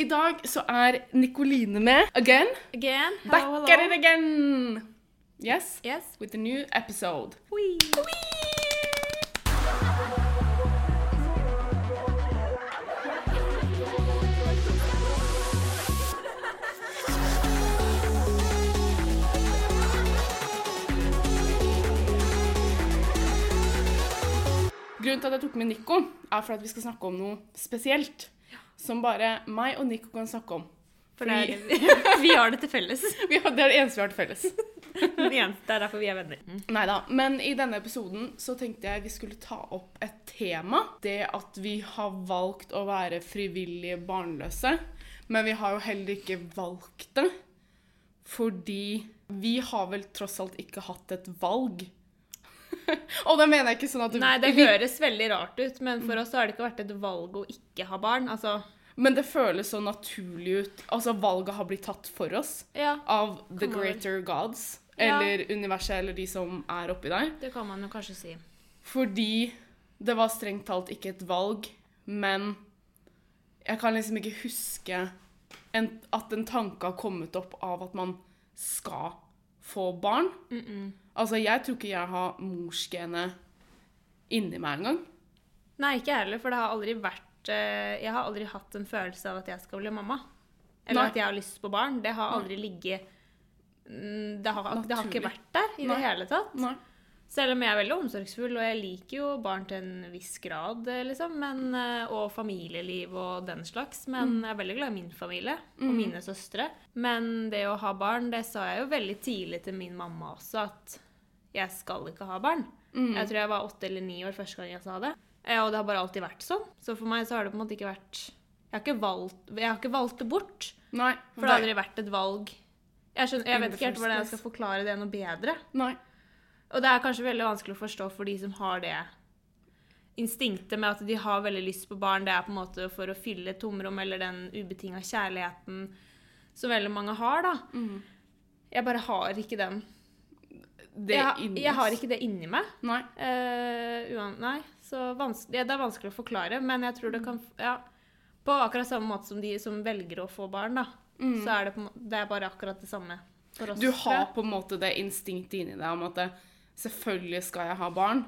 I dag så er Nikoline med again. Again. Back Hello, at it again. Yes, Yes. with a new episode. Wee! Grunnen til at jeg tok med Nico, er for at vi skal snakke om noe spesielt. Som bare meg og Nico kan snakke om. For er, vi har det til felles. Vi har, det er det eneste vi har til felles. Det eneste det er derfor vi er venner. Neida, Men i denne episoden så tenkte jeg vi skulle ta opp et tema. Det at vi har valgt å være frivillige barnløse. Men vi har jo heller ikke valgt det. Fordi vi har vel tross alt ikke hatt et valg. og da mener jeg ikke sånn at du Nei, det høres veldig rart ut, men for oss har det ikke vært et valg å ikke ha barn. Altså, Men det føles så naturlig ut. Altså valget har blitt tatt for oss ja, av the vel. greater gods. Ja. Eller universet, eller de som er oppi der. det kan man jo kanskje si. Fordi det var strengt talt ikke et valg, men jeg kan liksom ikke huske en, at en tanke har kommet opp av at man skal få barn. Altså, jeg tror ikke jeg har morsgenet inni meg engang. Nei, ikke jeg heller, for det har aldri vært eh, Jeg har aldri hatt en følelse av at jeg skal bli mamma. Eller Nei. at jeg har lyst på barn. Det har aldri ligget mm, det har, det har ikke vært der i Nei. det hele tatt. Nei. Selv om jeg er veldig omsorgsfull, og jeg liker jo barn til en viss grad, eh, liksom, men, eh, og familieliv og den slags, men jeg er veldig glad i min familie og mine søstre. Men det å ha barn, det sa jeg jo veldig tidlig til min mamma også, at jeg skal ikke ha barn. Jeg tror jeg var åtte eller ni år første gang jeg sa det. Eh, Og det har bare alltid vært sånn. Så for meg så har det på en måte ikke vært Jeg har ikke valgt, har ikke valgt det bort. Nei. For det har aldri vært et valg. Jeg, skjønner, jeg vet ikke helt hvordan jeg skal forklare det noe bedre. Nei. Og det er kanskje veldig vanskelig å forstå for de som har det instinktet med at de har veldig lyst på barn. Det er på en måte for å fylle tomrom eller den ubetinga kjærligheten som veldig mange har, da. Mm. Jeg bare har ikke den. Det Jeg, jeg har ikke det inni meg. Nei. Uh, nei, så ja, det er vanskelig å forklare, men jeg tror det kan Ja. På akkurat samme måte som de som velger å få barn, da. Så er det, på, det er bare akkurat det samme for oss. Du har på en måte det instinktet inni deg om at det, selvfølgelig skal jeg ha barn.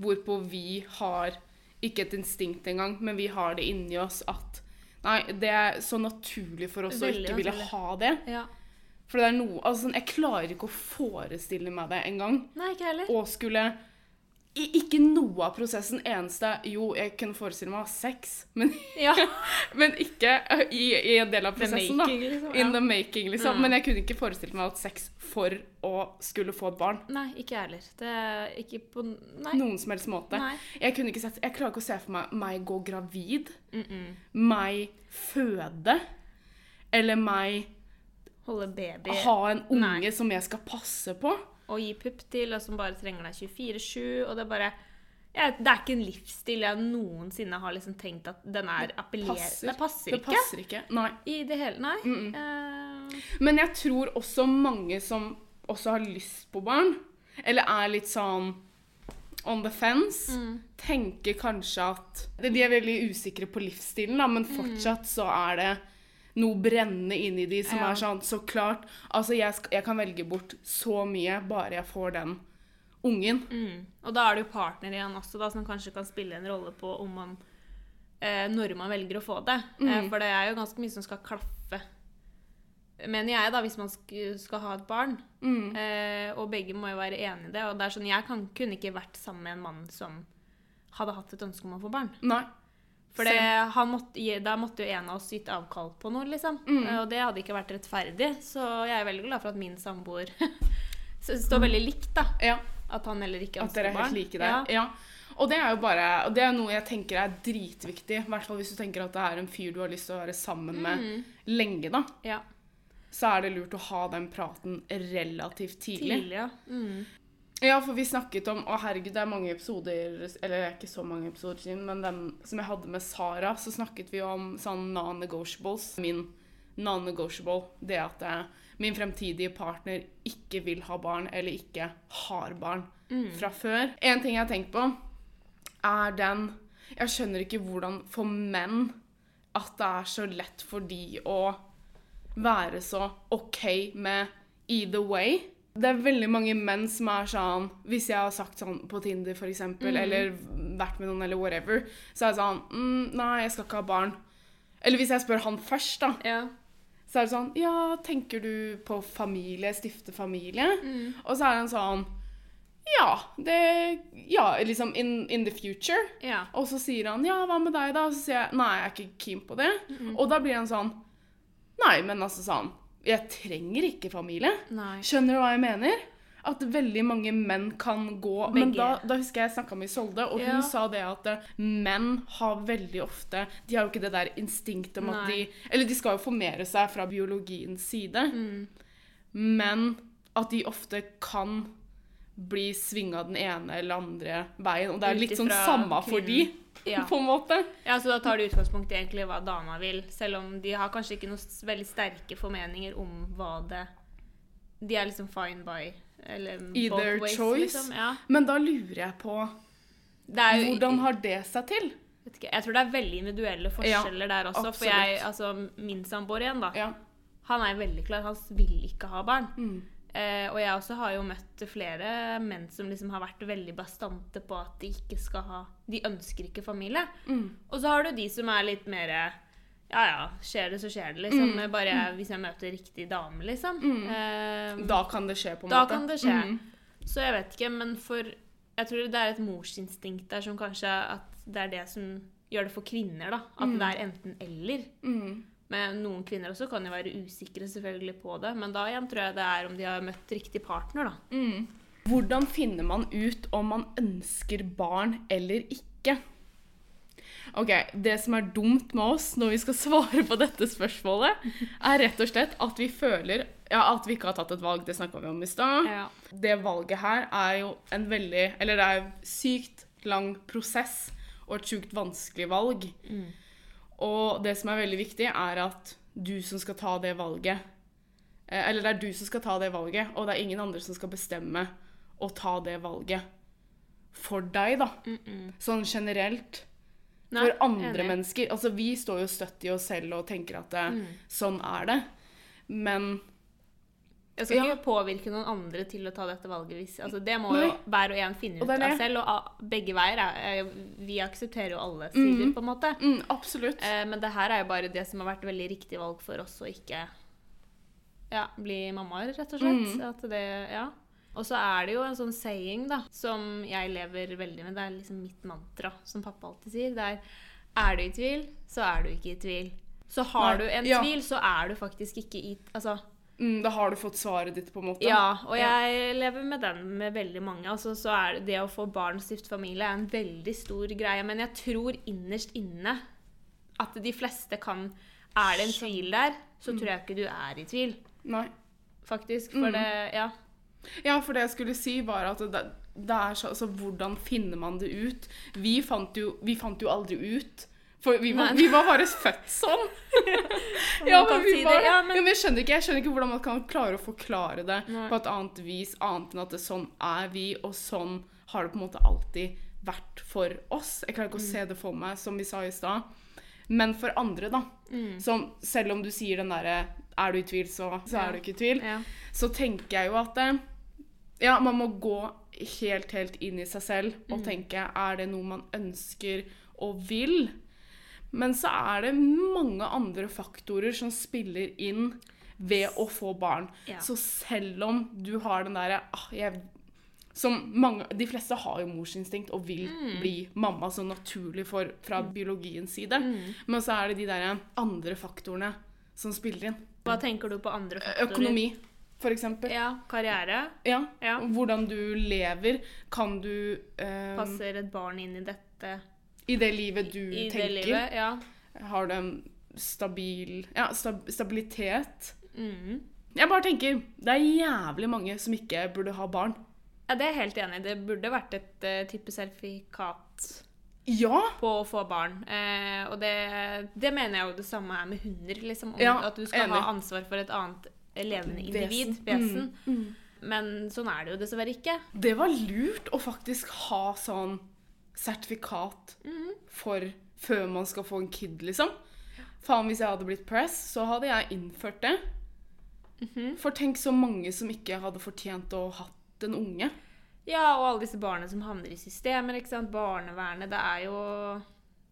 Hvorpå vi har ikke et instinkt engang, men vi har det inni oss at Nei, det er så naturlig for oss å ikke ville ha det. Ja. For det er noe Altså, jeg klarer ikke å forestille meg det engang. Og skulle i, Ikke noe av prosessen. Eneste Jo, jeg kunne forestille meg sex, men, Ja. men ikke uh, i, i en del av prosessen, making, da. liksom, In ja. the making, liksom. Mm. Men jeg kunne ikke forestille meg ha sex for å skulle få et barn. Nei, ikke jeg heller. Det er ikke på Nei. Noen som helst måte. Nei. Jeg, kunne ikke sett, jeg klarer ikke å se for meg meg gå gravid, Mm -mm. meg føde, eller meg Holde baby ha en unge Nei. som jeg skal passe på. Og gi pupp til, og som bare trenger deg 24-7. Og det er bare jeg, Det er ikke en livsstil jeg noensinne har liksom tenkt at den er appellerende. Passer. Det passer ikke. Det passer ikke. Nei. I det hele Nei. Mm-mm. Uh... Men jeg tror også mange som også har lyst på barn, eller er litt sånn on the fence, Mm. tenker kanskje at De er veldig usikre på livsstilen, da, Mm. men fortsatt så er det noe brennende inni de som Ja. er sånn Så klart. Altså, jeg, jeg kan velge bort så mye bare jeg får den ungen. mm. Og da er det jo partner igjen også, da, som kanskje kan spille en rolle på om man eh, Når man velger å få det. Eh, Mm. for det er jo ganske mye som skal klaffe. Mener jeg, da, hvis man sk skal ha et barn. Mm. Eh, og begge må jo være enig i det. Og det er sånn, jeg kan, kunne ikke vært sammen med en mann som hadde hatt et ønske om å få barn. Nei. For da måtte jo en av oss gitt avkall på noe, liksom. Mm. Eh, Og det hadde ikke vært rettferdig. Så jeg er veldig glad for at min samboer står veldig likt, da. Ja. At han heller ikke At ønsker dere er barn. helt like der. Ja. Ja. Og det er jo bare Og det er noe jeg tenker er dritviktig. I hvert fall hvis du tenker at det er en fyr du har lyst til å være sammen med Mm. lenge, da. ja. Så er det lurt å ha den praten relativt tidlig. Tidlig, ja. Mm. Ja, for vi snakket om Å, herregud, det er mange episoder Eller det er ikke så mange episoder siden, men den som jeg hadde med Sara, så snakket vi om sånn non-negotiables. Min non-negotiable, det at eh, min fremtidige partner ikke vil ha barn, eller ikke har barn fra før. En ting jeg har tenkt på, er den Jeg skjønner ikke hvordan for menn at det er så lett for de å være så OK med either way. Det er veldig mange menn som er sånn Hvis jeg har sagt sånn på Tinder, for eksempel, eller vært med noen, eller whatever, så er det sånn mm, Nei, jeg skal ikke ha barn. Eller hvis jeg spør han først, da, Ja. så er det sånn Ja, tenker du på familie? Stifte familie? Og så er han sånn Ja, det Ja, liksom in, in the future. Ja. Og så sier han 'ja, hva med deg', da? Og så sier jeg 'nei, jeg er ikke keen på det'. Og da blir han sånn 'nei, men altså sånn Jeg trenger ikke familie'. Nei. Skjønner du hva jeg mener? At veldig mange menn kan gå Men da, da husker jeg jeg snakka med Isolde, og hun Ja. sa det at eh, menn har veldig ofte De har jo ikke det der instinktet om at de Eller de skal jo formere seg fra biologiens side, Mm. men at de ofte kan bli svinga den ene eller andre veien. Og det er litt sånn samme for de, Ja. på en måte. ja, så da tar de utgangspunkt i egentlig hva dama vil, selv om de har kanskje ikke noen veldig sterke formeninger om hva det De er liksom fine by eller Either ways, choice. liksom. Ja. Men da lurer jeg på Det jo, hvordan har det seg til? vet ikke, Jeg tror det er veldig individuelle forskjeller der også. For jeg, altså, min samboer igjen, da. Ja. Han er veldig klar. Han vil ikke ha barn. Mm. Eh, og jeg også har jo møtt flere menn som liksom har vært veldig bastante på at de ikke skal ha De ønsker ikke familie. Mm. Og så har du de som er litt mer Ja ja, skjer det, så skjer det, liksom. Mm. Bare hvis jeg møter riktig dame, liksom. Eh, Da kan det skje, på en Da måte. kan det skje. Mm. Så jeg vet ikke, men for Jeg tror det er et morsinstinkt der som kanskje At det er det som gjør det for kvinner, da. At det er enten-eller. Mm. Men noen kvinner også kan jo være usikre selvfølgelig på det. Men da igjen tror jeg det er om de har møtt riktig partner, da. Mm. Hvordan finner man ut om man ønsker barn eller ikke? Ok, Det som er dumt med oss når vi skal svare på dette spørsmålet, er rett og slett at vi føler ja, at vi ikke har tatt et valg. Det snakka vi om i stad. Ja. Det valget her er jo en veldig Eller det er en sykt lang prosess og et sjukt vanskelig valg. Og det som er veldig viktig, er at du som skal ta det valget eh, Eller det er du som skal ta det valget, og det er ingen andre som skal bestemme å ta det valget for deg, da. Sånn generelt. Nei, for andre enig. mennesker. Altså, vi står jo støtt i oss selv og tenker at det, Mm. sånn er det. Men Jeg skal Ja. ikke påvirke noen andre til å ta dette valget. Hvis, altså det må Nei. jo hver og en finne ut av selv. Og begge veier er, er Vi aksepterer jo alle sider, mm. på en måte. mm, absolutt. Eh, men det her er jo bare det som har vært veldig riktig valg for oss å ikke ja, bli mammaer, rett og slett. Mm. At det, ja. Og så er det jo en sånn saying da, som jeg lever veldig med. Det er liksom mitt mantra, som pappa alltid sier. Det er er du i tvil, så er du ikke i tvil. Så har Nei, du en ja. tvil, så er du faktisk ikke i Altså, Mm, da har du fått svaret ditt, på en måte. ja, og Ja. jeg lever med den med veldig mange. Altså, så er det, det å få barn stifte familie er en veldig stor greie. Men jeg tror innerst inne at de fleste kan Er det en tvil der, så tror jeg ikke du er i tvil, Nei. faktisk. For Mm. det Ja. Ja, for det jeg skulle si, var at det, det er så Altså, hvordan finner man det ut? Vi fant jo, vi fant jo aldri ut. For vi var, vi var bare født sånn. Ja, men, vi var, Ja, men jeg skjønner ikke Jeg skjønner ikke hvordan man kan klare å forklare det Nei. på et annet vis, annet enn at det, sånn er vi, og sånn har det på en måte alltid vært for oss. Jeg klarer ikke å Mm. se det for meg, som vi sa i stad. Men for andre, da. Mm. Som, selv om du sier den derre Er du i tvil, så, så Ja. er du ikke i tvil Ja. så tenker jeg jo at eh, ja, man må gå helt, helt inn i seg selv og Mm. tenke er det noe man ønsker og vil? Men så er det mange andre faktorer som spiller inn ved å få barn. Ja. Så selv om du har den derre ah, jeg som mange, De fleste har jo morsinstinkt og vil Mm. bli mamma så naturlig for, fra biologiens side. Mm. Men så er det de der andre faktorene som spiller inn. Hva tenker du på andre faktorer? Økonomi, eksempel. Ja. Karriere. Ja. Ja. Hvordan du lever. Kan du eh, Passer et barn inn i dette I det livet du i det tenker, livet? Ja. har du en stabil Ja, stab stabilitet. Mm. Jeg bare tenker det er jævlig mange som ikke burde ha barn. Ja, det er jeg helt enig i. Det burde vært et uh, type sertifikat Ja! på å få barn. Eh, og det, det mener jeg jo det samme er med hunder. Liksom, om Ja, at du skal enig. ha ansvar for et annet levende individ, Vesen. vesen. Mm, mm. Men sånn er det jo dessverre ikke. Det var lurt å faktisk ha sånn sertifikat Mhm. for før man skal få en kid, liksom. Faen, hvis jeg hadde blitt press, så hadde jeg innført det. Mhm. For tenk så mange som ikke hadde fortjent å ha hatt en unge. Ja, og alle disse barna som havner i systemer, ikke sant. Barnevernet. Det er jo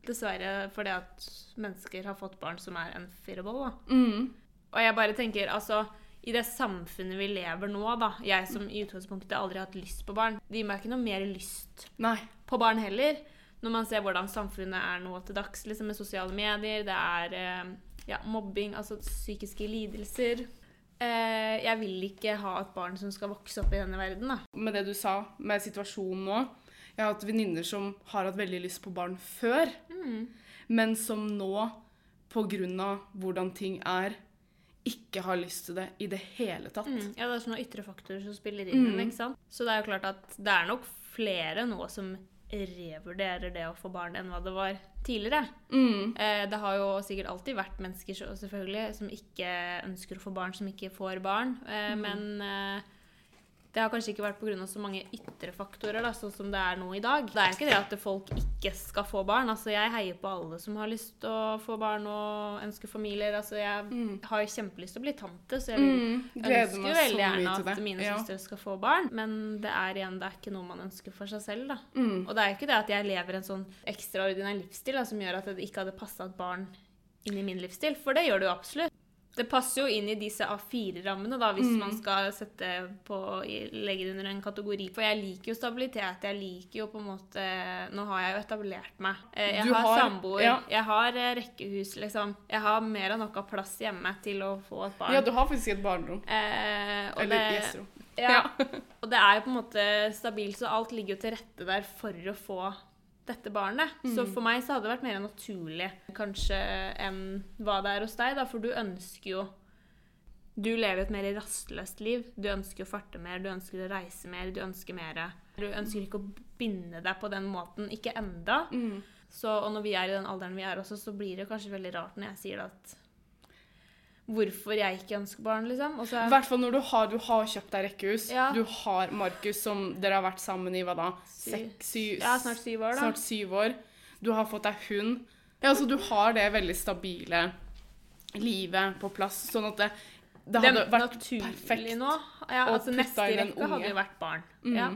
dessverre fordi at mennesker har fått barn som er unfearable, da. Mm. Og jeg bare tenker, altså i det samfunnet vi lever nå, da Jeg som i utgangspunktet aldri har hatt lyst på barn, det gir meg ikke noe mer lyst Nei. på barn heller. Når man ser hvordan samfunnet er nå til dags, liksom med sosiale medier, det er eh, ja, mobbing, altså psykiske lidelser. Eh, jeg vil ikke ha et barn som skal vokse opp i denne verden, da. Med det du sa, med situasjonen nå. Jeg har hatt venninner som har hatt veldig lyst på barn før, men som nå, på grunn av hvordan ting er, ikke har lyst til det i det hele tatt. Mm. Ja, det er sånne ytre faktorer som spiller inn. Mm. ikke sant? Så det er jo klart at det er nok flere nå som revurderer det å få barn enn hva det var tidligere. Mm. Eh, det har jo sikkert alltid vært mennesker selvfølgelig som ikke ønsker å få barn, som ikke får barn. Eh, Men eh, det har kanskje ikke vært pga. så mange ytre faktorer, da, sånn som det er nå i dag. Det er ikke det at folk ikke skal få barn. Altså, jeg heier på alle som har lyst til å få barn og ønsker familier. Altså, jeg har jo kjempelyst til å bli tante, så jeg Mm. Ønsker jo veldig gjerne at mine Ja. søstre skal få barn, men det er igjen, det er ikke noe man ønsker for seg selv, da. Mm. Og det er jo ikke det at jeg lever en sånn ekstraordinær livsstil da, som gjør at det ikke hadde passa et barn inn i min livsstil, for det gjør det jo absolutt. Det passer jo inn i disse A4-rammene, da, hvis Mm. man skal sette på, legge det under en kategori. For jeg liker jo stabilitet. Jeg liker jo på en måte Nå har jeg jo etablert meg. Eh, Jeg har, har- samboer. ja. Jeg har eh, rekkehus, liksom. Jeg har mer enn nok av plass hjemme til å få et barn. Ja, du har faktisk et barnerom. Eh, Eller det- gjesterom. ja. Og det er jo på en måte stabilt, så alt ligger jo til rette der for å få dette barnet. Så for meg så hadde det vært mer naturlig kanskje enn hva det er hos deg, da, for du ønsker jo Du lever et mer rastløst liv. Du ønsker å farte mer, du ønsker å reise mer, du ønsker mer. Du ønsker ikke å binde deg på den måten. Ikke enda. Mm. Så, og når vi er i den alderen vi er også, så blir det kanskje veldig rart når jeg sier at Hvorfor jeg ikke ønsker barn, liksom. Så I hvert fall når du har, du har kjøpt deg rekkehus. Ja. Du har Markus, som dere har vært sammen i hva da? Seks, syv, Ja, snart syv år, da. snart syv år. Du har fått deg hund. Ja, altså du har det veldig stabile livet på plass, sånn at det, det det hadde vært perfekt. nå. Ja, altså Neste inn en rekke hadde jo vært barn. Mm. Ja,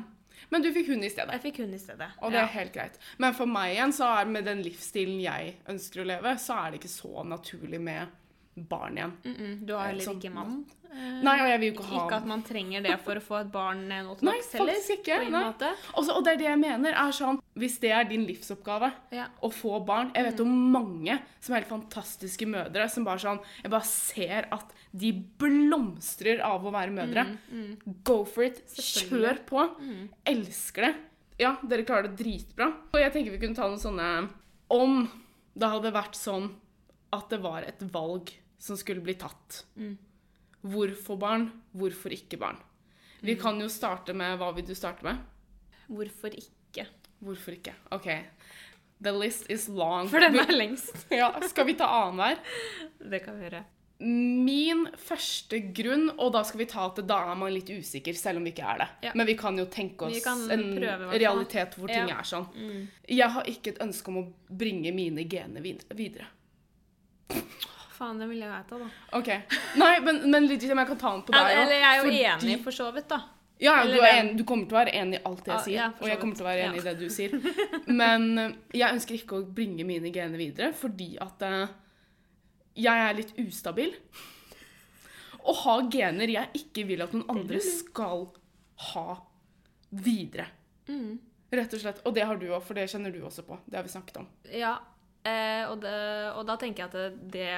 Men du fikk hund i stedet. jeg fikk hund i stedet. Og det ja. er helt greit. Men for meg igjen, så er med den livsstilen jeg ønsker å leve, så er det ikke så naturlig med barn igjen. Mm -mm. Du har heller Sånn- ikke mann. Eh, Nei, og jeg vil jo ikke ha Ikke at man trenger det for å få et barn eh, nå til Nei, dags heller. faktisk ikke, nei. Også, og det er det jeg mener, er sånn Hvis det er din livsoppgave Ja. å få barn Jeg vet om mange som er helt fantastiske mødre, som bare sånn Jeg bare ser at de blomstrer av å være mødre. Go for it. Kjør på. Elsker det. Ja, dere klarer det dritbra. Og jeg tenker vi kunne ta noen sånne Om det hadde vært sånn at det var et valg som skulle bli tatt. Hvorfor barn? Hvorfor ikke barn? Vi kan jo starte med Hva vil du starte med? Hvorfor ikke? Hvorfor ikke? OK. The list is long. For den er lengst. Ja, skal vi ta annenhver? Det kan vi gjøre. Min første grunn, og da skal vi ta at da er man litt usikker, selv om vi ikke er det. Ja. Men vi kan jo tenke oss en prøve, realitet hvor ting Ja. er sånn. Mm. Jeg har ikke et ønske om å bringe mine gener vid- videre. Faen, det vil jeg vite, da. OK. Nei, men, men legit, jeg kan ta den på deg Eller jeg er jo fordi- enig, for så vidt, da. Ja, du, den- du kommer til å være enig i alt jeg sier. ja, og jeg kommer til å være enig i det du sier. Men eh, jeg ønsker ikke å bringe mine gener videre, fordi at eh, jeg er litt ustabil. Å ha gener jeg ikke vil at noen andre skal ha videre. Mm. Rett og slett. Og det har du òg, for det kjenner du også på. Det har vi snakket om. Ja, eh, og, det, og da tenker jeg at det, det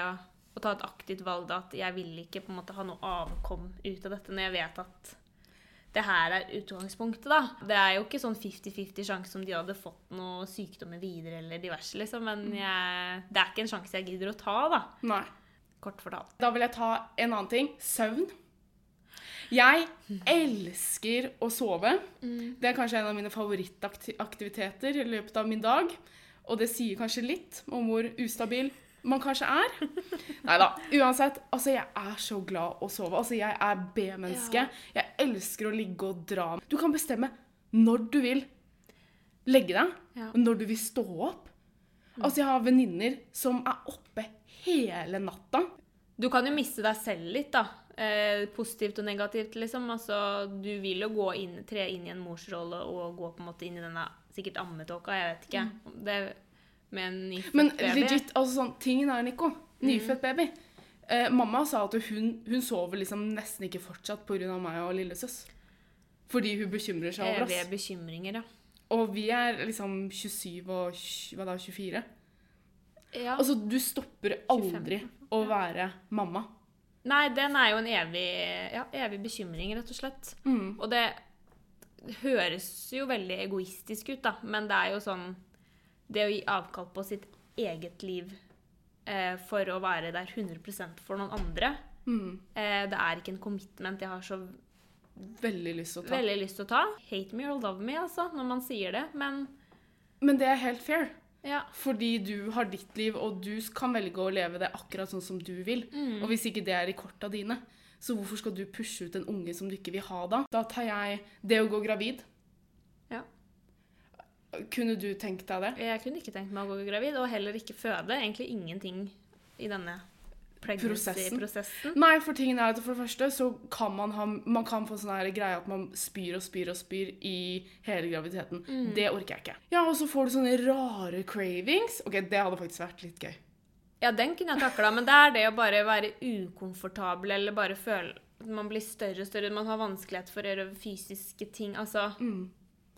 å ta et aktivt valg da, at jeg vil ikke på en måte ha noe avkom ut av dette når jeg vet at det her er utgangspunktet, da. Det er jo ikke sånn 50-50 sjanse om de hadde fått noe sykdommer videre eller diverse, liksom, men jeg, det er ikke en sjanse jeg gidder å ta, da. Nei. Kort fortalt. Da vil jeg ta en annen ting. Søvn. Jeg elsker å sove. Det er kanskje en av mine favorittaktiviteter i løpet av min dag. Og det sier kanskje litt om hvor ustabil man kanskje er. Nei da. Uansett, altså jeg er så glad å sove. Altså jeg er B-menneske. Jeg elsker å ligge og dra. Du kan bestemme når du vil legge deg, Ja. og når du vil stå opp. Altså jeg har venninner som er oppe hele natta. Du kan jo miste deg selv litt, da. Eh, positivt og negativt, liksom. Altså, du vil jo gå inn, tre inn i en morsrolle og gå på en måte inn i denne sikkert ammetåka, jeg vet ikke. Det med en nyfødt Men baby. legit, altså sånn, tingen er, Nico, nyfødt baby. Eh, mamma sa at hun, hun sover liksom nesten ikke fortsatt pga. meg og lillesøs. Fordi hun bekymrer seg over oss Det er bekymringer, ja. Og vi er liksom 27 og hva da, 24. ja. Altså, du stopper aldri 25, å være mamma. Nei, den er jo en evig, ja, evig bekymring, rett og slett. Mm. Og det høres jo veldig egoistisk ut, da, men det er jo sånn Det å gi avkall på sitt eget liv eh, for å være der 100% for noen andre, Mm. eh, det er ikke en commitment jeg har så Veldig lyst til å ta. veldig lyst til å ta. Hate me or love me, altså, når man sier det, men Men det er helt fair. Ja. Fordi du har ditt liv, og du kan velge å leve det akkurat sånn som du vil. Mm. Og hvis ikke det er i korta dine, så hvorfor skal du pushe ut en unge som du ikke vil ha da? Da tar jeg det å gå gravid. Ja. Kunne du tenkt deg det? Jeg kunne ikke tenkt meg å gå gravid, og heller ikke føde. Egentlig ingenting i denne Prosessen. pregnancy-prosessen. Nei, for tingen er at for det første så kan man ha Man kan få sånn her greie at man spyr og spyr og spyr i hele graviditeten. Mm. Det orker jeg ikke. Ja, og så får du sånne rare cravings. Ok, det hadde faktisk vært litt gøy. Ja, den kunne jeg takla, men det er det å bare være ukomfortabel eller bare føle at man blir større og større, man har vanskelighet for å gjøre fysiske ting. Altså Mm.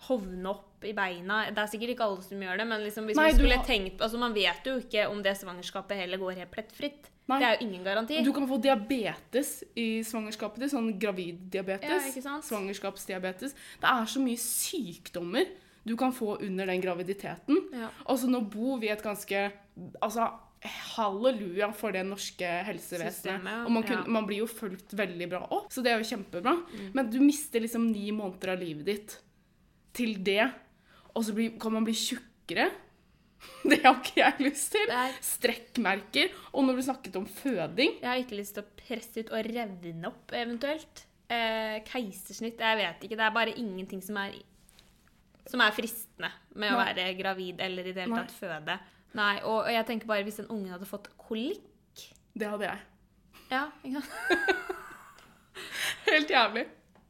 hovne opp i beina. Det er sikkert ikke alle som gjør det, men liksom hvis Nei, man skulle har- tenkt Altså, man vet jo ikke om det svangerskapet heller går helt plettfritt. Nei. Det er jo ingen garanti. Du kan få diabetes i svangerskapet ditt. Sånn graviddiabetes. Ja. Svangerskapsdiabetes. Det er så mye sykdommer du kan få under den graviditeten. Ja. Altså, bor vi et ganske Altså, halleluja for det norske helsevesenet. Ja. Og man, kunne, Ja. Mm. man blir jo fulgt veldig bra opp, så det er jo kjempebra. Men du mister liksom ni måneder av livet ditt til det, og så blir, kan man bli tjukkere. Det har ikke jeg lyst til. Er, Strekkmerker. Og når du snakket om føding jeg har ikke lyst til å presse ut og revne opp, eventuelt. Eh, keisersnitt, jeg vet ikke. Det er bare ingenting som er som er fristende med å være gravid eller i det hele tatt føde. Nei, og, og jeg tenker bare hvis en unge hadde fått kolikk Det hadde jeg. Ja, ikke sant? Helt jævlig.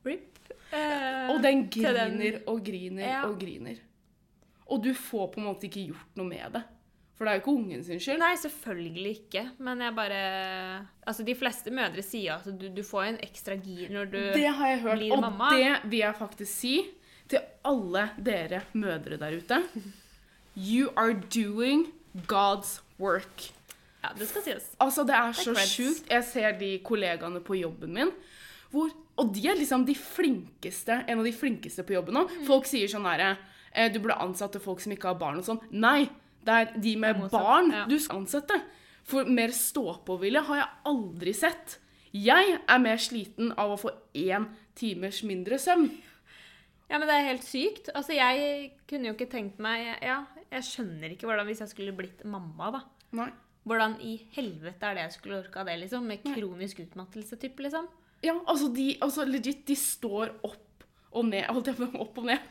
RIP. Eh, Og den griner den- griner og griner Ja. og griner. Og du får på en måte ikke gjort noe med det. For det er jo ikke ungen sin skyld. Nei, selvfølgelig ikke. Men jeg bare Altså, de fleste mødre sier at du, du får en ekstra gir når du blir mamma. Det har jeg hørt, og mamma. det vil jeg faktisk si til alle dere mødre der ute. You are doing God's work. Ja, det skal sies. Altså, det er så sjukt. Jeg ser de kollegaene på jobben min, hvor, og de er liksom de flinkeste, en av de flinkeste på jobben nå. Mm. Folk sier sånn herre Du burde ansette folk som ikke har barn og sånn. Nei, det er de med er barn ja. du skal ansette. For mer stå-på-vilje har jeg aldri sett. Jeg er mer sliten av å få én timers mindre søvn. Ja, men det er helt sykt. Altså, jeg kunne jo ikke tenkt meg Ja, jeg skjønner ikke hvordan hvis jeg skulle blitt mamma, da. Nei. Hvordan i helvete er det jeg skulle orka det, liksom? Med kronisk utmattelse, typ, liksom? Ja, altså de altså legit, de står opp og ned. Holdt jeg på opp og ned.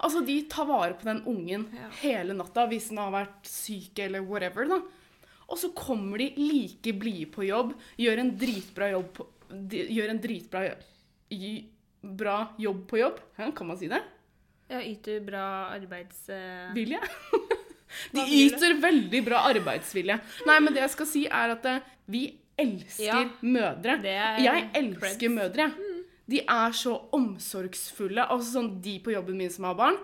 Altså, de tar vare på den ungen Ja. hele natta hvis den har vært syk eller whatever, da. Og så kommer de like blide på jobb, gjør en dritbra jobb på, Gjør en dritbra bra jobb på jobb. Hæ, kan man si det? Ja, yter bra arbeids... Uh... Vilje? De yter veldig bra arbeidsvilje. Nei, men det jeg skal si, er at eh, vi elsker Ja, mødre. Jeg elsker. Mm. mødre. De er så omsorgsfulle. Altså sånn de på jobben min som har barn.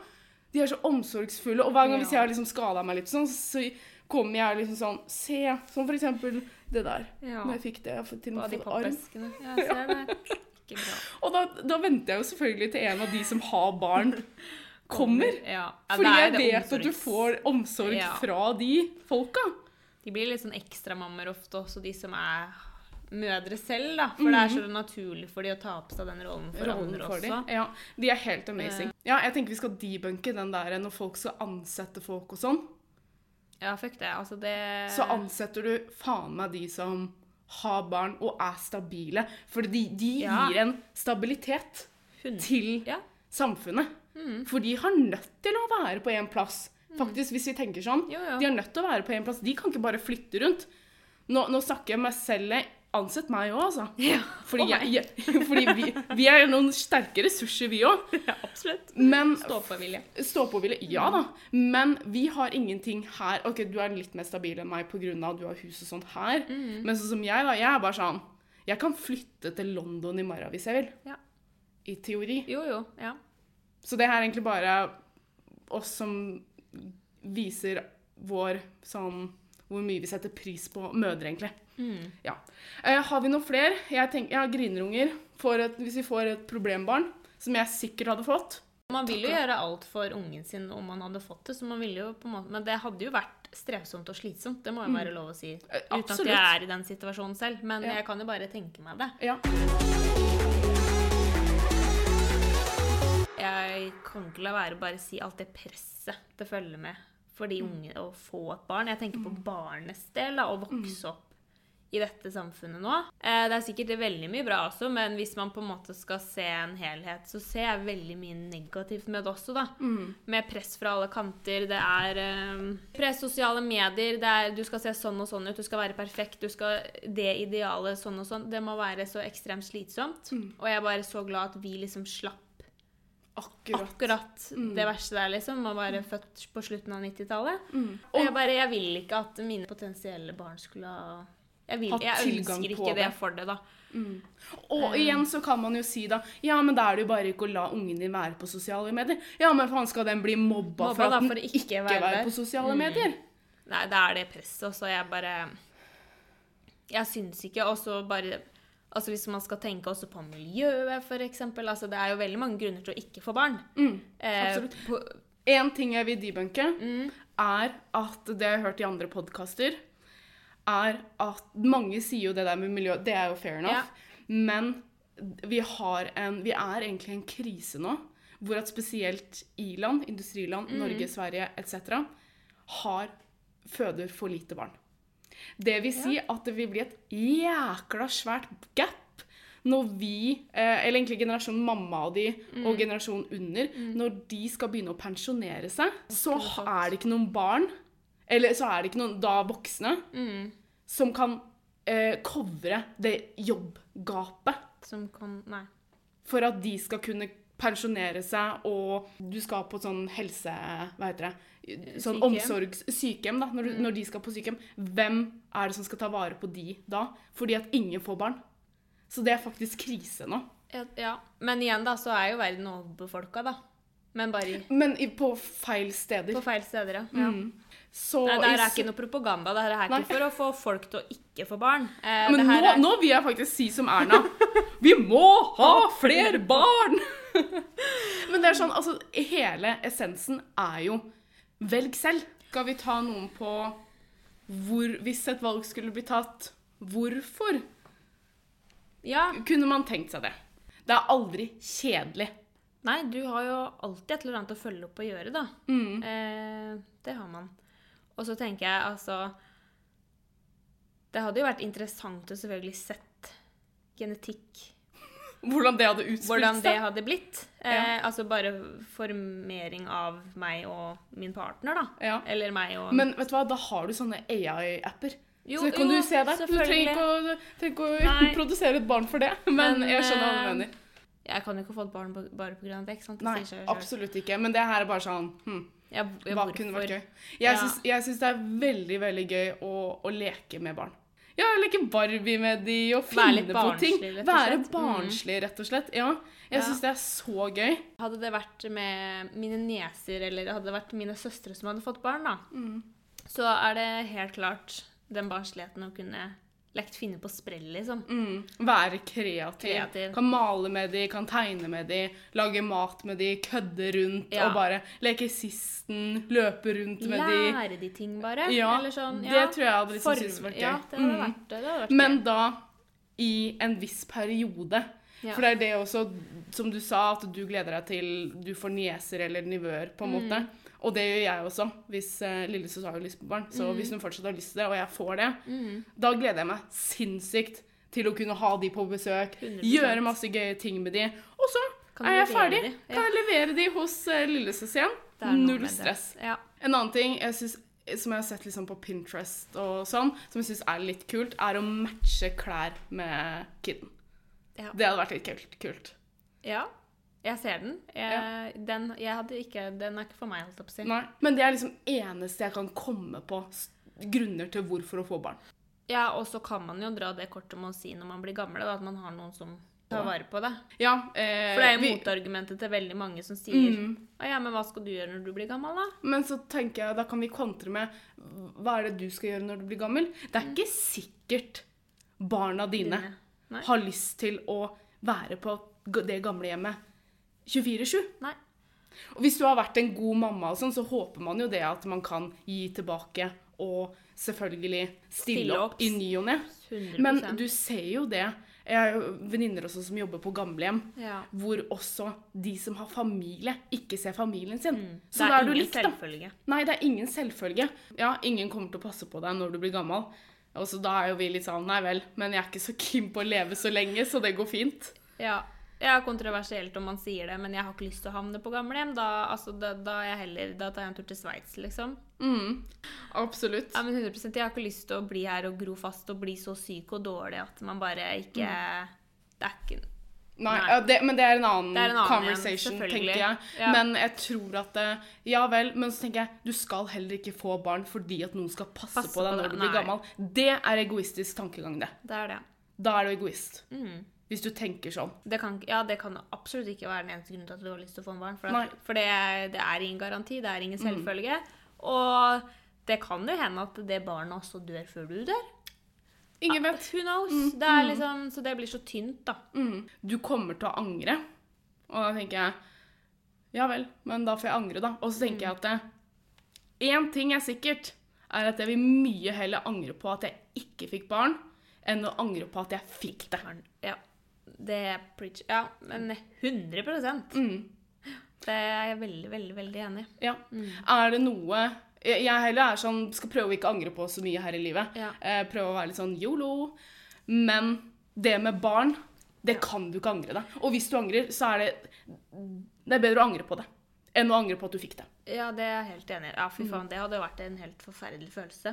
De er så omsorgsfulle. Og hver gang hvis jeg har liksom skada meg litt sånn, så kommer jeg liksom sånn Se, som for eksempel det der. Ja. Når jeg fikk det. Jeg har til og med fått arm. Ja, jeg ser det. Ikke bra. Og da, da venter jeg jo selvfølgelig til en av de som har barn, kommer. Ja. Ja, Fordi jeg vet vet at du får omsorg fra de folka. De blir litt sånn ekstramammer ofte også, de som er mødre selv, da. For det er så naturlig for de å ta på seg den rollen for Mhm. rollen andre for også. de. Ja, de er helt amazing. Ja, jeg tenker vi skal debunke den der når folk skal ansette folk og sånn. Ja, fuck det. Altså, det Så ansetter du faen meg de som har barn og er stabile. For de, de Ja. gir en stabilitet 100. til Ja. samfunnet. Mm. For de har nødt til å være på én plass. Faktisk, hvis vi tenker sånn. Jo, jo. De er nødt til å være på én plass. De kan ikke bare flytte rundt. Nå, nå snakker jeg meg selv. Ansett meg òg, altså. Ja, Fordi, oh, jeg, jeg, fordi vi, vi er noen sterke ressurser, vi òg. ja absolutt. Men Stå-på-vilje. Stå på vilje, Ja da. Men vi har ingenting her. Ok, du er litt mer stabil enn meg pga. at du har hus og sånt her. Mm. Men sånn som jeg, da. Jeg er bare sånn Jeg kan flytte til London i morgen hvis jeg vil. Ja. I teori. Jo, jo. Ja. Så det her er egentlig bare oss som viser vår sånn Hvor mye vi setter pris på mødre, egentlig. Mm. Ja. Eh, har vi noen flere? Jeg, tenker, jeg har grinerunger. Et- Hvis vi får et problembarn, som jeg sikkert hadde fått Man vil jo gjøre alt for ungen sin om man hadde fått det, så man ville jo på en måte Men det hadde jo vært strevsomt og slitsomt, det må jo være lov å si. Eh, Uten at jeg er i den situasjonen selv. Men Ja. jeg kan jo bare tenke meg det. Ja. Jeg kan ikke la være å bare si alt det presset det følger med for de unge å få et barn. Jeg tenker på barnets del, da, å vokse opp i dette samfunnet nå. Eh, Det er sikkert veldig mye bra også, men hvis man på en måte skal se en helhet, så ser jeg veldig mye negativt med det også, da. Med press fra alle kanter. Det er um, press, sosiale medier, det er du skal se sånn og sånn ut, du skal være perfekt, du skal det idealet sånn og sånn. Det må være så ekstremt slitsomt. Og jeg er bare så glad at vi liksom slapp Akkurat. akkurat det verste der, liksom. Å være født på slutten av 90-tallet. Mm. Og jeg bare, jeg vil ikke at mine potensielle barn skulle ha Jeg, vil, jeg ønsker ikke det det. for det, da. Og igjen så kan man jo si da Ja, men da er det jo bare ikke å la ungen din være på sosiale medier. Ja, men faen skal den bli mobba, Mobba for at den for ikke, ikke være, være på sosiale Mm. medier? Nei, det er det presset, og så jeg bare Jeg syns ikke Og så bare Altså Hvis man skal tenke også på miljøet, eksempel. Altså, det er jo veldig mange grunner til å ikke få barn. Mm, Eh, absolutt. En ting jeg vil debunke, mm, er at det jeg har hørt i andre podkaster, er at mange sier jo det der med miljø, det er jo fair enough, Ja. men vi har en Vi er egentlig i en krise nå, hvor at spesielt i-land, industriland, Mm. Norge, Sverige etc., har føder for lite barn. Det vil si at det vil bli et jækla svært gap når vi, eh, eller egentlig generasjonen mamma og de, Mm. og generasjonen under, når de skal begynne å pensjonere seg, så er det ikke noen barn, eller så er det ikke noen da voksne, mm, som kan eh, covre det jobbgapet. Som kan Nei. for at de skal kunne pensjonere seg, og du skal på sånn helse... Hva heter det? Sånn Sykehjem. omsorgs... Sykehjem, da. Når, du, når de skal på sykehjem. Hvem er det som skal ta vare på de da? Fordi at ingen får barn. Så det er faktisk krise nå. Ja, ja. Men igjen, da, så er jo verden overbefolka, da. Men bare i- Men i, på feil steder. på feil steder, ja. ja. Mm. Så Nei, det her er ikke noe propaganda. Det her er ikke for å få folk til å ikke få barn. Eh, Men nå, er, nå vil jeg faktisk si som Erna. Vi må ha flere barn! Men det er sånn, altså, hele essensen er jo velg selv. Skal vi ta noen på hvor, hvis et valg skulle bli tatt, hvorfor Ja. kunne man tenkt seg det? Det er aldri kjedelig. Nei, du har jo alltid et eller annet å følge opp og gjøre, da. Mm. Eh, det har man. Og så tenker jeg altså Det hadde jo vært interessant å selvfølgelig sett genetikk Hvordan det hadde utspilt Hvordan det hadde blitt. Eh, Ja. Altså bare formering av meg og min partner, da. Ja. Eller meg og Men vet du hva, da har du sånne AI-apper. Jo, så kan jo, du se der. Du trenger ikke å, trenger ikke å produsere et barn for det. Men, Men, jeg skjønner hva du eh, mener. Jeg kan jo ikke få et barn på, bare pga. ikke sant? Det Nei, sier selv. absolutt ikke. Men det her er bare sånn hm, Ja, Hva kunne vært gøy? Jeg Ja. syns, jeg det er veldig veldig gøy å, å leke med barn. Ja, leke Barbie med de og finne på ting. Være. Mm. barnslig, rett og slett. Ja, jeg Ja. syns det er så gøy. Hadde det vært med mine nieser, eller hadde det vært mine søstre som hadde fått barn, da, Mm. så er det helt klart den barnsligheten å kunne lekt finne på sprell, liksom. Mm. Være kreativ. Kreativ. Kan male med de, kan tegne med de, lage mat med de, kødde rundt Ja. og bare leke sisten, løpe rundt med de. Lære de ting, bare. Ja, sånn, det tror jeg hadde liksom syntes vært gøy. Ja, det hadde Mm. vært det. hadde vært Men da i en viss periode. Ja. For det er det også, som du sa, at du gleder deg til du får nieser eller nivøer, på en Mm. måte. Og det gjør jeg også, hvis uh, lillesøster har jo lyst på barn. Så hvis hun fortsatt har lyst til det, og jeg får det, Mm. da gleder jeg meg sinnssykt til å kunne ha de på besøk, 100%. gjøre masse gøye ting med de. Og så er jeg ferdig. de. Kan jeg levere de hos uh, igjen. Det er noe Null stress. Ja. En annen ting jeg synes, som jeg har sett liksom på Pinterest og sånn, som jeg syns er litt kult, er å matche klær med kiden. Ja. Det hadde vært litt kult. kult. Ja, jeg ser den. Jeg, den, jeg ikke, den er ikke for meg, holdt jeg på å si. Nei. Men det er liksom eneste jeg kan komme på grunner til hvorfor å få barn. Ja, og så kan man jo dra det kortet med å si når man blir gammel, da, at man har noen som tar vare på det. Ja, eh, For det er jo vi- motargumentet til veldig mange som sier Mm. Ja, men hva skal du gjøre når du blir gammel, da? Men så tenker jeg, da kan vi kontre med hva er det du skal gjøre når du blir gammel? Det er ikke sikkert barna dine Dine. Har lyst til å være på det det gamlehjemmet 24-7. Nei. Og hvis du har vært en god mamma, sånn, så håper man jo det at man kan gi tilbake og selvfølgelig stille, Stille opp, opp. i ny og ne. Men du ser jo det. Jeg har jo venninner også som jobber på gamlehjem, ja. hvor også de som har familie, ikke ser familien sin. Mm. Så da er du likt, da. selvfølge. Nei, det er ingen selvfølge. Ja, ingen kommer til å passe på deg når du blir gammel. Og så da er jo vi litt sånn, nei vel, men jeg er ikke så keen på å leve så lenge, så det går fint. Ja. Ja, kontroversielt om man sier det, men jeg har ikke lyst til å havne på gamlehjem. Da, altså, da, da, er jeg heller, da tar jeg en tur til Sveits, liksom. Mm, absolutt. Ja, men 100 Jeg har ikke lyst til å bli her og gro fast og bli så syk og dårlig at man bare ikke Det er ikke Nei, Nei. det, men det er en annen, er en annen conversation, igjen, tenker jeg. Ja. Men jeg tror at det, Ja vel, men så tenker jeg du skal heller ikke få barn fordi at noen skal passe, Passe på deg når du blir gammel. Det er egoistisk tankegang, det. Det er det. Da er du egoist. Mm. Hvis du tenker sånn. Det kan, ja, det kan absolutt ikke være den eneste grunnen til at du har lyst til å få en barn. For, at, for det, det er ingen garanti, det er ingen Mm. selvfølge. Og det kan jo hende at det barnet også dør før du dør. Ingen vet. Who knows? Det er liksom, så det blir så tynt, da. Mm. Du kommer til å angre. Og da tenker jeg Ja vel, men da får jeg angre, da. Og så tenker jeg at én ting er sikkert, er at jeg vil mye heller angre på at jeg ikke fikk barn, enn å angre på at jeg fikk det. Ja. Det er preach. Ja, men 100 Mm. Det er jeg veldig, veldig, veldig enig i. Ja. Er det noe Jeg heller er sånn Skal prøve å ikke angre på så mye her i livet. Ja. Eh, prøve å være litt sånn yolo. Men det med barn, det kan du ikke angre deg. Og hvis du angrer, så er det Det er bedre å angre på det enn å angre på at du fikk det. Ja, det er jeg helt enig i. Ja, Mm. fy faen, det hadde vært en helt forferdelig følelse.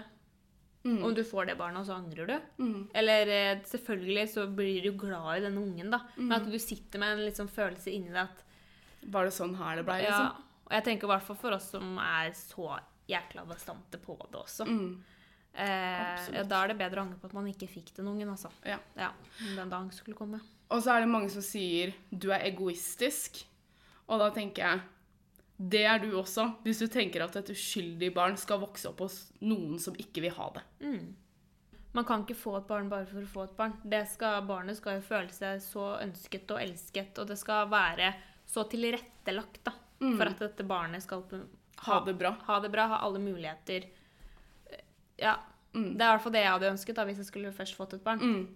Om du får det barnet, og så angrer du. Mm. Eller eh, selvfølgelig så blir du glad i denne ungen, da. Mm. Men at du sitter med en sånn følelse inni deg at Var det sånn her det ble, Ja. liksom? Og jeg tenker i hvert fall for oss som er så jækla bastante på det også. Mm. Eh, ja, da er det bedre å angre på at man ikke fikk den ungen, altså. Ja. Ja, den dagen skulle komme. Og så er det mange som sier du er egoistisk. Og da tenker jeg det er du også, hvis du tenker at et uskyldig barn skal vokse opp hos noen som ikke vil ha det. Mm. Man kan ikke få et barn bare for å få et barn. Det skal, barnet skal jo føle seg så ønsket og elsket, og det skal være så tilrettelagt da, mm. for at dette barnet skal Mm. Ha det bra. ha det bra, ha alle muligheter. Ja, Mm. det er i hvert fall det jeg hadde ønsket da, hvis jeg skulle først fått et barn. Mm.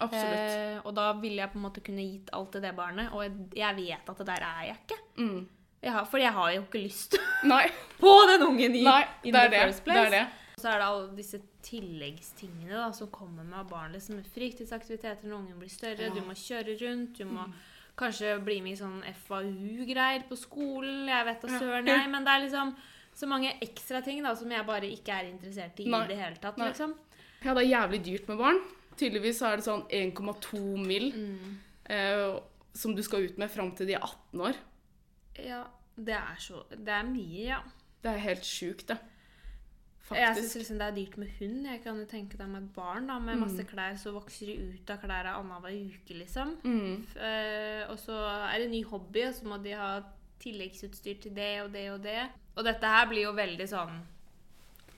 Absolutt. Eh, og da ville jeg på en måte kunne gitt alt til det barnet, og jeg vet at det der er jeg ikke. Mm. Jeg har, for jeg har jo ikke lyst på den ungen i nei, in det er the det. first Det place. er det. Og så er det alle disse tilleggstingene da, som kommer med barn. Liksom fritidsaktiviteter når ungen blir større. Ja. Mm. Du må kjøre rundt. Du må kanskje bli med i sånn FAU-greier på skolen. Jeg vet da søren, jeg. Men det er liksom så mange ekstra ting da, som jeg bare ikke er interessert i Nei. i det hele tatt. Nei. liksom. Ja, det er jævlig dyrt med barn. Tydeligvis er det sånn 1,2 mill. Mm. Eh, som du skal ut med fram til de er 18 år. Ja, det er så Det er mye, ja. Det er helt sjukt, det. Jeg syns liksom det er dyrt med hund. Jeg kan jo tenke deg med et barn da, med masse klær, så vokser de ut av klærne annenhver uke, liksom. Mm. Eh, og så er det en ny hobby, og så må de ha tilleggsutstyr til det og det og det. Og dette her blir jo veldig sånn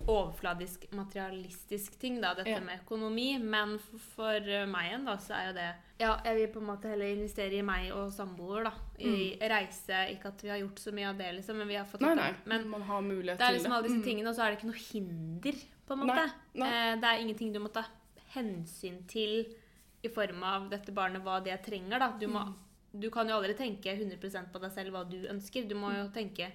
overfladisk, materialistisk ting, da, dette Ja. med økonomi. Men for, for eh, meg igjen, da, så er jo det Ja, jeg vil på en måte heller investere i meg og samboer, da. I reise. Ikke at vi har gjort så mye av det, liksom, men vi har fått Mm. Nei, nei. Men man har mulighet det er liksom alle disse Mm. tingene, og så er det ikke noe hinder, på en Nei, måte. nei. Eh, Det er ingenting du må ta hensyn til i form av dette barnet, hva det trenger, da. Du, må, Mm. du kan jo aldri tenke 100 på deg selv hva du ønsker. Du må jo tenke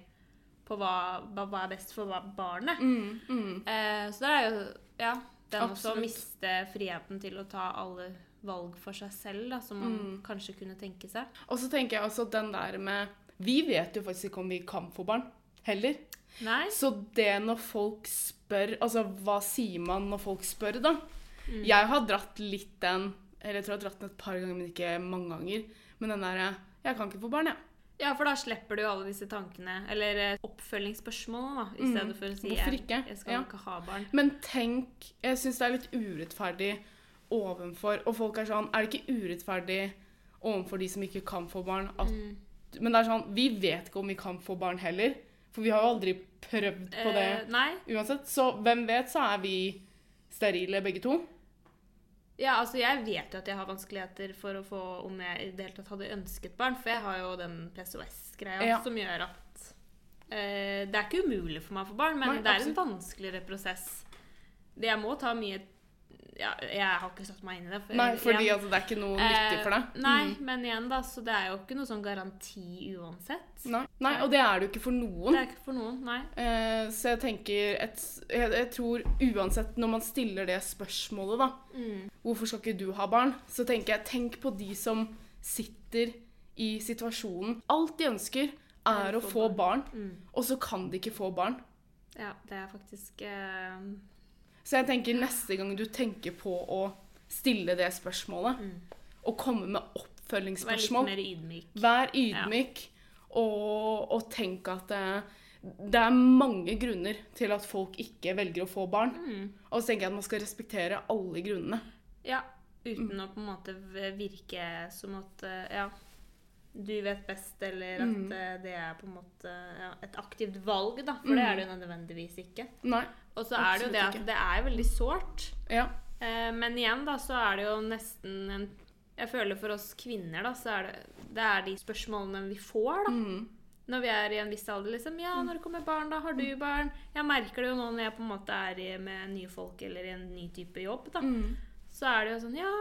på hva, hva, er best for barnet. Mm, mm. Eh, så det er jo Ja. Den også å miste friheten til å ta alle valg for seg selv, da, som man Mm. kanskje kunne tenke seg. Og så tenker jeg også den der med Vi vet jo faktisk ikke om vi kan få barn. Heller. Nei. Så det når folk spør Altså, hva sier man når folk spør, da? Mm. Jeg har dratt litt den Eller jeg tror jeg har dratt den et par ganger, men ikke mange ganger. Men den derre Jeg kan ikke få barn, jeg. Ja, for da slipper du jo alle disse tankene, eller oppfølgingsspørsmål, oppfølgingsspørsmålene, da, i Mm. stedet for å si Hvorfor ikke? jeg skal Ja. ikke ha barn. Men tenk Jeg syns det er litt urettferdig ovenfor Og folk er sånn Er det ikke urettferdig overfor de som ikke kan få barn? At, Mm. Men det er sånn Vi vet ikke om vi kan få barn heller. For vi har jo aldri prøvd på det Eh, uansett. Så hvem vet, så er vi sterile begge to. Ja, altså jeg vet jo at jeg har vanskeligheter for å få om jeg i det hele tatt hadde ønsket barn, for jeg har jo den PCOS-greia Ja. som gjør at eh, Det er ikke umulig for meg å få barn, men Nei, det er en vanskeligere prosess. Det jeg må ta mye ja, Jeg har ikke satt meg inn i det. for- Nei, fordi igjen, altså, det er ikke noe nyttig for deg. eh, Nei, Mm. men igjen, da, så det er jo ikke noe sånn garanti uansett. Nei. Nei, og det er det jo ikke for noen. Det er ikke for noen, nei. Eh, så jeg tenker et, jeg, jeg tror uansett når man stiller det spørsmålet, da Mm. Hvorfor skal ikke du ha barn? Så tenker jeg, tenk på de som sitter i situasjonen. Alt de ønsker, er å få barn, Mm. og så kan de ikke få barn. Ja, det er faktisk eh, Så jeg tenker neste gang du tenker på å stille det spørsmålet, Mm. og komme med oppfølgingsspørsmål Vær litt mer ydmyk. Vær ydmyk, og, og tenk at det, det er mange grunner til at folk ikke velger å få barn. Mm. Og så tenker jeg at man skal respektere alle grunnene. Ja, uten Mm. å på en måte virke som at eh, ja, du vet best, eller at Mm. eh, det er på en måte ja, et aktivt valg, da. For det er det jo nødvendigvis ikke. Nei. Og så er det jo det at det er veldig sårt. Ja. Eh, men igjen, da, så er det jo nesten en Jeg føler for oss kvinner, da, så er det det er de spørsmålene vi får, da. Mm. Når vi er i en viss alder, liksom. Ja, når det kommer barn, da? Har du barn? Jeg merker det jo nå når jeg på en måte er i- med nye folk eller i en ny type jobb, da. Mm. Så er det jo sånn Ja,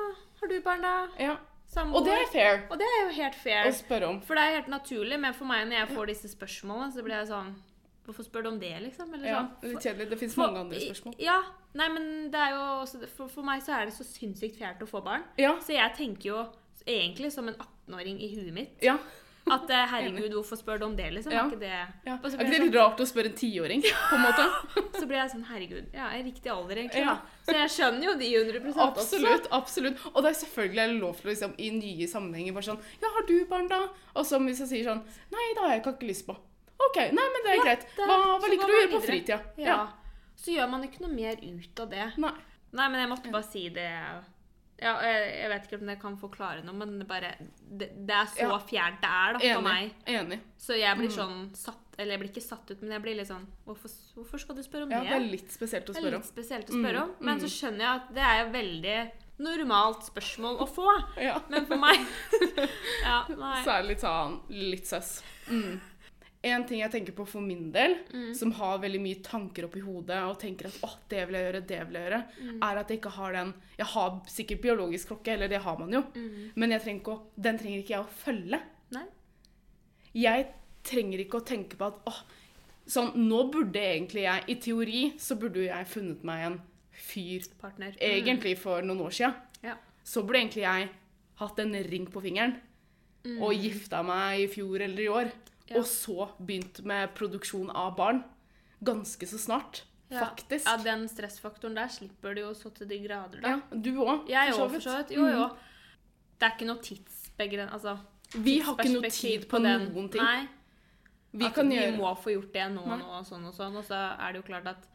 har du barn, da? ja. Samboer? Og det er fair Og det er jo helt fair. å spørre om. For det er helt naturlig, men for meg når jeg får disse spørsmålene, så blir jeg sånn Hvorfor spør du om det, liksom? Eller Ja, sånn. det litt kjedelig. Det fins mange andre spørsmål. Ja. Nei, men det er jo også For, for meg så er det så sinnssykt fjernt å få barn. Ja. Så jeg tenker jo egentlig som en 18-åring i huet mitt Ja. at eh, herregud, hvorfor spør du om det, liksom? Ja. Er ikke det ja. Er ikke det litt rart å spørre en tiåring, på en måte? Så blir jeg sånn Herregud, ja, jeg er riktig alder, egentlig. Ja. Så jeg skjønner jo de 100 også. Absolutt. absolutt. Og det er selvfølgelig lov til å liksom, i nye sammenhenger bare sånn Ja, har du barn, da? Og så hvis jeg sier sånn Nei, det har jeg ikke lyst på. OK, nei, men det er Ja, greit. Hva, hva liker du å gjøre på fritida? Ja. Så gjør man ikke noe mer ut av det. Nei. Nei, men jeg måtte bare si det. Ja, jeg, jeg vet ikke om jeg kan forklare noe, men det, bare, det, det er så Ja. fjernt det er da, for Enig. meg. Enig. Så jeg blir Mm. sånn satt Eller jeg blir ikke satt ut, men jeg blir litt sånn Hvorfor, hvorfor skal du spørre om Ja, det? det er litt spesielt å Det spørre om. litt spesielt å spørre Mm, om. Men mm. så skjønner jeg at det er et veldig normalt spørsmål å få. Ja. Men for meg Ja, nei. Så er det litt sånn litt søss. Mm. En ting jeg tenker på for min del, Mm. som har veldig mye tanker oppi hodet, og tenker at åh, det vil jeg gjøre, det vil jeg gjøre, Mm. er at jeg ikke har den Jeg har sikkert biologisk klokke, eller det har man jo, Mm. men jeg trenger å, den trenger ikke jeg å følge. Nei. Jeg trenger ikke å tenke på at åh, sånn, nå burde egentlig jeg I teori så burde jeg funnet meg en fyr Partner. egentlig for noen år siden. Ja. Så burde egentlig jeg hatt en ring på fingeren og gifta meg i fjor eller i år. Ja. Og så begynt med produksjon av barn. Ganske så snart, Ja. faktisk. Ja, den stressfaktoren der slipper du jo så til de grader, da. Ja, du òg. For så vidt. Jo, jo. Mm. Det er ikke noe tidsbegren... Altså, Vi har ikke noe tid på, den. noen ting. Nei, Vi vi må få gjort det nå og nå og sånn og sånn. Og så er det jo klart at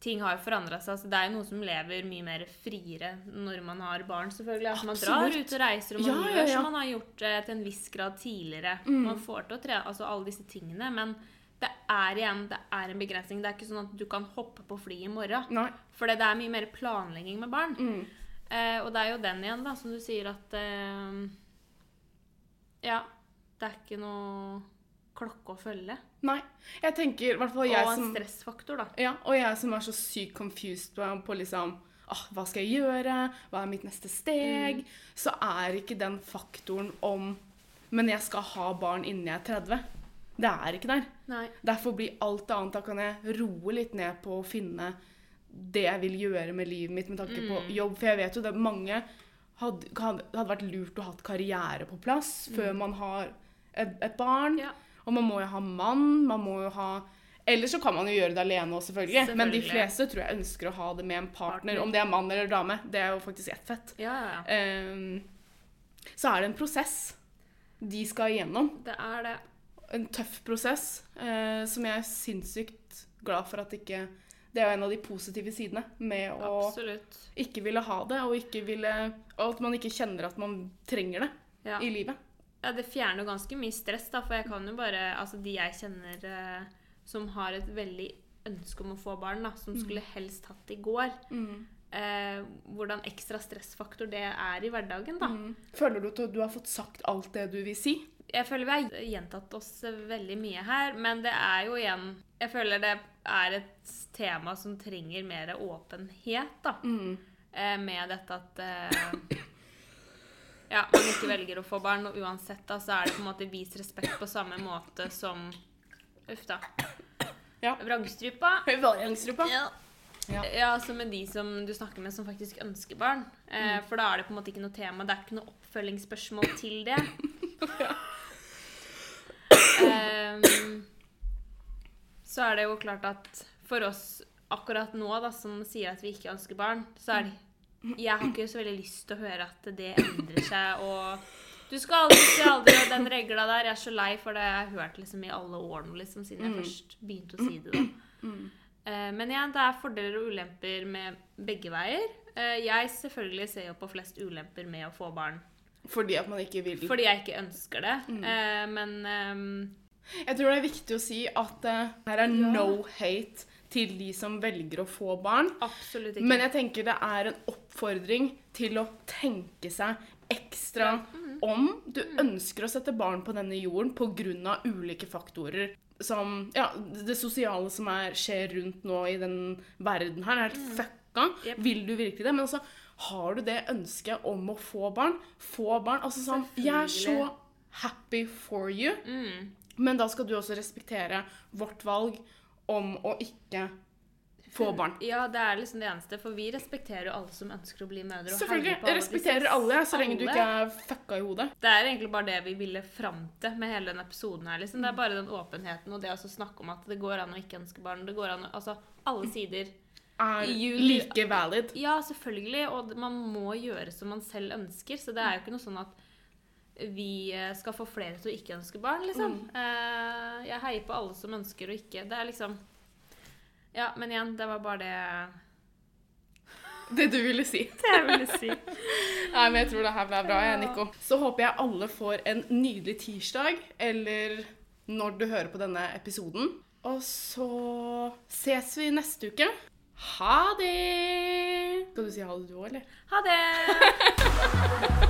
ting har forandra seg. Altså, det er jo noe som lever mye mer friere når man har barn, selvfølgelig. At man drar ut og reiser, og man Ja, ja, gjør ja. som man har gjort eh, til en viss grad tidligere. Mm. Man får til å tre altså alle disse tingene. Men det er igjen det er en begrensning. Det er ikke sånn at du kan hoppe på flyet i morgen. For det er mye mer planlegging med barn. Mm. Eh, og det er jo den igjen, da, som du sier at eh, Ja, det er ikke noe klokke å følge. Nei. Jeg tenker, hvert fall jeg og en stressfaktor, da. Ja, og jeg som er så sykt confused på, på liksom ah, Hva skal jeg gjøre? Hva er mitt neste steg? Så er ikke den faktoren om Men jeg skal ha barn innen jeg er 30. Det er ikke der. Nei. Derfor blir alt annet Da kan jeg roe litt ned på å finne det jeg vil gjøre med livet mitt med tanke på jobb. For jeg vet jo det mange hadde, hadde, vært lurt å ha karriere på plass før man har et, et barn. Ja. Og man må jo ha mann, man må jo ha Eller så kan man jo gjøre det alene òg, selvfølgelig. Men de fleste tror jeg ønsker å ha det med en partner. Partner. Om det er mann eller dame. Det er jo faktisk ett fett. Ja, ja, ja. Ehm, så er det en prosess de skal igjennom. Det er det. En tøff prosess uh, som jeg er sinnssykt glad for at ikke Det er jo en av de positive sidene med å Absolutt. ikke ville ha det, og ville Og at man ikke kjenner at man trenger det Ja. i livet. Ja, det fjerner ganske mye stress, da, for jeg kan jo bare Altså, de jeg kjenner eh, som har et veldig ønske om å få barn, da, som skulle helst hatt i går, Mm. eh, hvordan ekstra stressfaktor det er i hverdagen, da. Mm. Føler du at du har fått sagt alt det du vil si? Jeg føler vi har gjentatt oss veldig mye her, men det er jo igjen Jeg føler det er et tema som trenger mer åpenhet, da. Mm. Eh, med dette at eh, ja, man ikke velger å få barn, og uansett da, så er det på en måte vis respekt på samme måte som Uff da. Ja. Vrangstrupa. Vrangstrupa. Ja. Ja. Ja, altså med de som du snakker med som faktisk ønsker barn. Eh, For da er det på en måte ikke noe tema. Det er ikke noe oppfølgingsspørsmål til det. Ehm, så er det jo klart at for oss akkurat nå, da, som sier at vi ikke ønsker barn, så er det Jeg har ikke så veldig lyst til å høre at det endrer seg, og du skal aldri si aldri, og den regla der Jeg er så lei, for det jeg har hørt liksom i alle årene liksom, siden jeg Mm. først begynte å si det. da. Eh, Men igjen, det er fordeler og ulemper med begge veier. Eh, Jeg selvfølgelig ser jo på flest ulemper med å få barn. Fordi at man ikke vil. Fordi jeg ikke ønsker det. Mm. Eh, Men um... Jeg tror det er viktig å si at uh, her er Ja. no hate til de som velger å få barn. absolutt ikke. Men jeg tenker det er en oppfordring til å tenke seg ekstra om. Du ønsker å sette barn på denne jorden pga. ulike faktorer. Som ja, det sosiale som er, skjer rundt nå i den verden her, er helt fucka. Yep. Vil du virkelig det? Men altså, har du det ønsket om å få barn? Få barn. Altså sånn Jeg er så happy for you. mm, Men da skal du også respektere vårt valg om å ikke få barn. Ja, det er liksom det eneste, for vi respekterer jo alle som ønsker å bli mødre. Selvfølgelig. Jeg respekterer alle, så lenge du ikke er fucka i hodet. Det er egentlig bare det vi ville fram til med hele den episoden her. liksom. Det er bare den åpenheten og det å snakke om at det går an å ikke ønske barn. Det går an å, altså, Alle sider. Er like valid. Ja, selvfølgelig, og man må gjøre som man selv ønsker. Så det er jo ikke noe sånn at vi eh, skal få flere til å ikke ønske barn, liksom. Eh, Jeg heier på alle som ønsker å ikke. Det er liksom Ja, men igjen, det var bare det Det du ville si. Det jeg ville si. Nei, men jeg tror det her ble bra, jeg, Nico. Så håper jeg alle får en nydelig tirsdag, eller når du hører på denne episoden. Og så ses vi neste uke. Ha det! Skal du si ha det du òg, eller? Ha det!